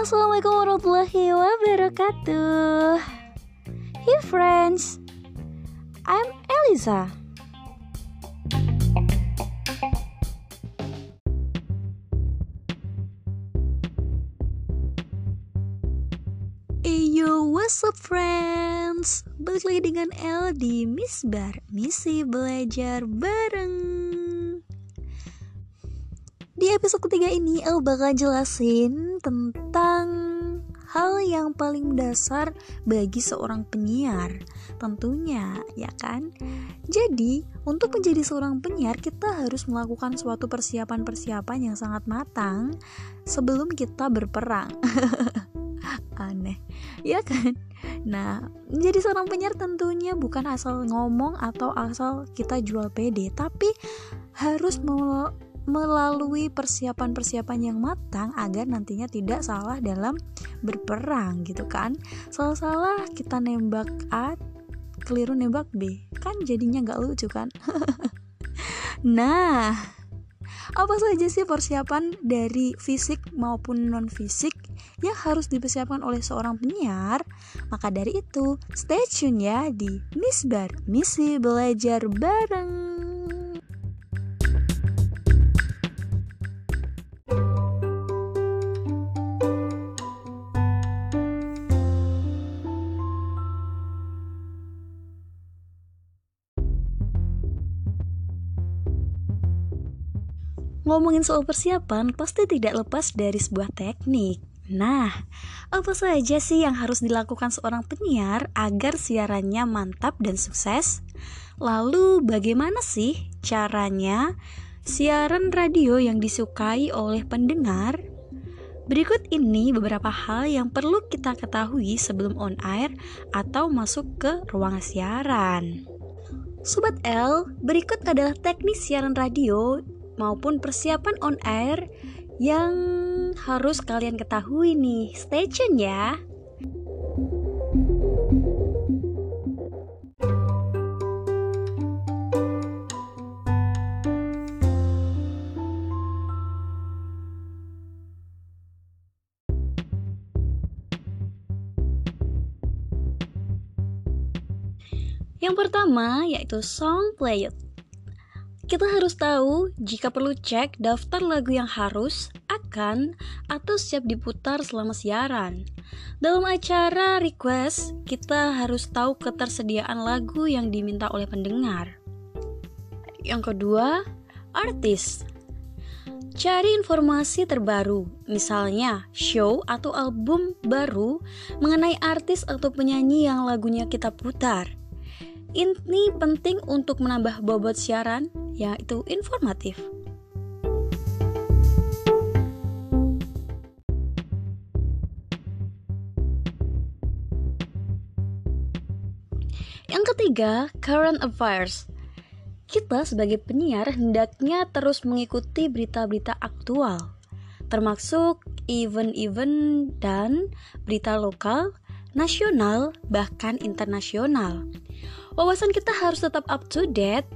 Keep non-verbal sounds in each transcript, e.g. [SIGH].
Assalamualaikum warahmatullahi wabarakatuh. Hey friends, I'm Eliza. Yo, what's up friends? Balik lagi dengan El di Miss Bar, misi belajar bareng. Episode ketiga ini El bakal jelasin tentang hal yang paling mendasar bagi seorang penyiar. Tentunya, ya kan? Jadi, untuk menjadi seorang penyiar kita harus melakukan suatu persiapan-persiapan yang sangat matang sebelum kita berperang. [LAUGHS] aneh ya kan nah menjadi seorang penyiar tentunya bukan asal ngomong atau asal kita jual PD tapi harus melalui persiapan-persiapan yang matang agar nantinya tidak salah dalam berperang gitu kan salah-salah kita nembak A keliru nembak B kan jadinya nggak lucu kan [LAUGHS] nah apa saja sih persiapan dari fisik maupun non fisik yang harus dipersiapkan oleh seorang penyiar? Maka dari itu, stay tune ya di Miss Bar, misi belajar bareng. Ngomongin soal persiapan pasti tidak lepas dari sebuah teknik. Nah, apa saja sih yang harus dilakukan seorang penyiar agar siarannya mantap dan sukses? Lalu, bagaimana sih caranya siaran radio yang disukai oleh pendengar? Berikut ini beberapa hal yang perlu kita ketahui sebelum on air atau masuk ke ruang siaran. Sobat L, berikut adalah teknik siaran radio maupun persiapan on air yang harus kalian ketahui nih. Stay tune ya. Yang pertama yaitu song play it. Kita harus tahu jika perlu cek daftar lagu yang harus, akan, atau siap diputar selama siaran. Dalam acara request, kita harus tahu ketersediaan lagu yang diminta oleh pendengar. Yang kedua, artis. Cari informasi terbaru, misalnya show atau album baru mengenai artis atau penyanyi yang lagunya kita putar. Ini penting untuk menambah bobot siaran, yaitu informatif. Yang ketiga, current affairs. Kita sebagai penyiar hendaknya terus mengikuti berita-berita aktual, termasuk event-event dan berita lokal, nasional, bahkan internasional. Wawasan kita harus tetap up to date,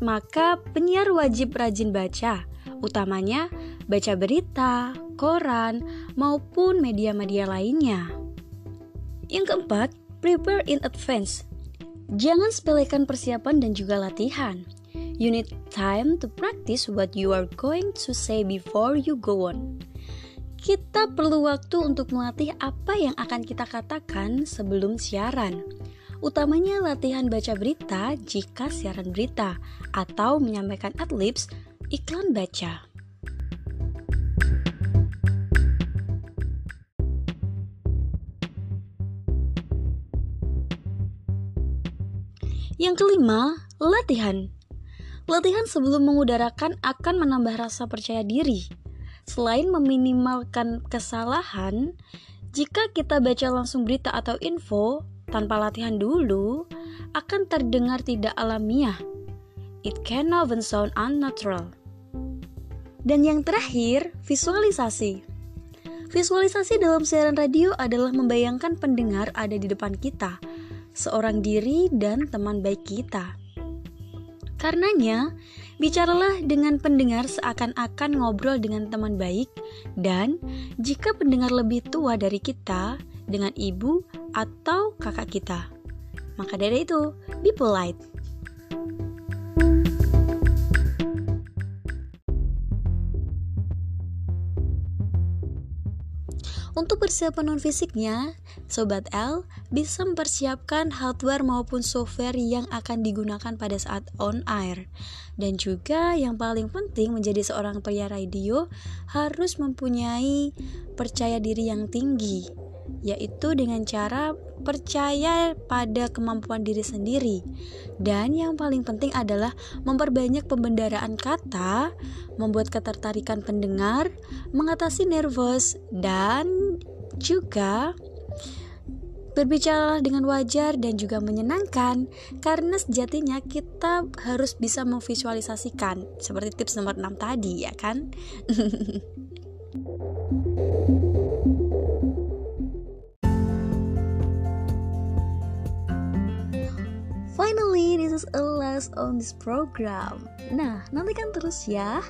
maka penyiar wajib rajin baca, utamanya baca berita, koran, maupun media-media lainnya. Yang keempat, prepare in advance. Jangan sepelekan persiapan dan juga latihan. You need time to practice what you are going to say before you go on. Kita perlu waktu untuk melatih apa yang akan kita katakan sebelum siaran utamanya latihan baca berita jika siaran berita atau menyampaikan adlibs iklan baca. Yang kelima, latihan. Latihan sebelum mengudarakan akan menambah rasa percaya diri. Selain meminimalkan kesalahan, jika kita baca langsung berita atau info, tanpa latihan dulu akan terdengar tidak alamiah. It can often sound unnatural. Dan yang terakhir, visualisasi. Visualisasi dalam siaran radio adalah membayangkan pendengar ada di depan kita, seorang diri dan teman baik kita. Karenanya, Bicaralah dengan pendengar seakan-akan ngobrol dengan teman baik dan jika pendengar lebih tua dari kita dengan ibu atau kakak kita. Maka dari itu, be polite. Untuk persiapan non fisiknya, Sobat L bisa mempersiapkan hardware maupun software yang akan digunakan pada saat on air. Dan juga yang paling penting menjadi seorang pria radio harus mempunyai percaya diri yang tinggi yaitu dengan cara percaya pada kemampuan diri sendiri. Dan yang paling penting adalah memperbanyak pembendaraan kata, membuat ketertarikan pendengar, mengatasi nervous, dan juga berbicara dengan wajar dan juga menyenangkan. Karena sejatinya kita harus bisa memvisualisasikan. Seperti tips nomor 6 tadi ya kan [LAUGHS] Finally, this is a last on this program. Nah, nantikan terus ya.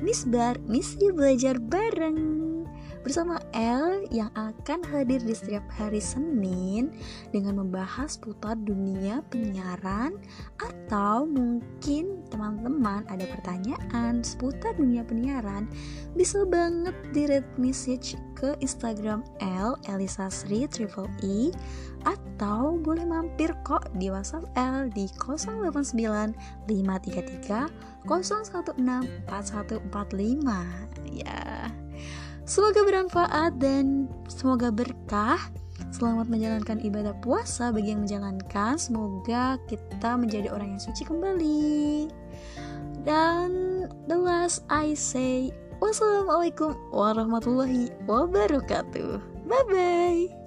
Miss Bar, misi belajar bareng bersama L yang akan hadir di setiap hari Senin dengan membahas putar dunia penyiaran atau mungkin teman-teman ada pertanyaan seputar dunia penyiaran bisa banget direct message ke Instagram L Elisa Sri Triple E atau boleh mampir kok di WhatsApp L di 089 533 016 4145 ya. Semoga bermanfaat dan semoga berkah. Selamat menjalankan ibadah puasa bagi yang menjalankan. Semoga kita menjadi orang yang suci kembali. Dan the last I say, wassalamualaikum warahmatullahi wabarakatuh. Bye bye.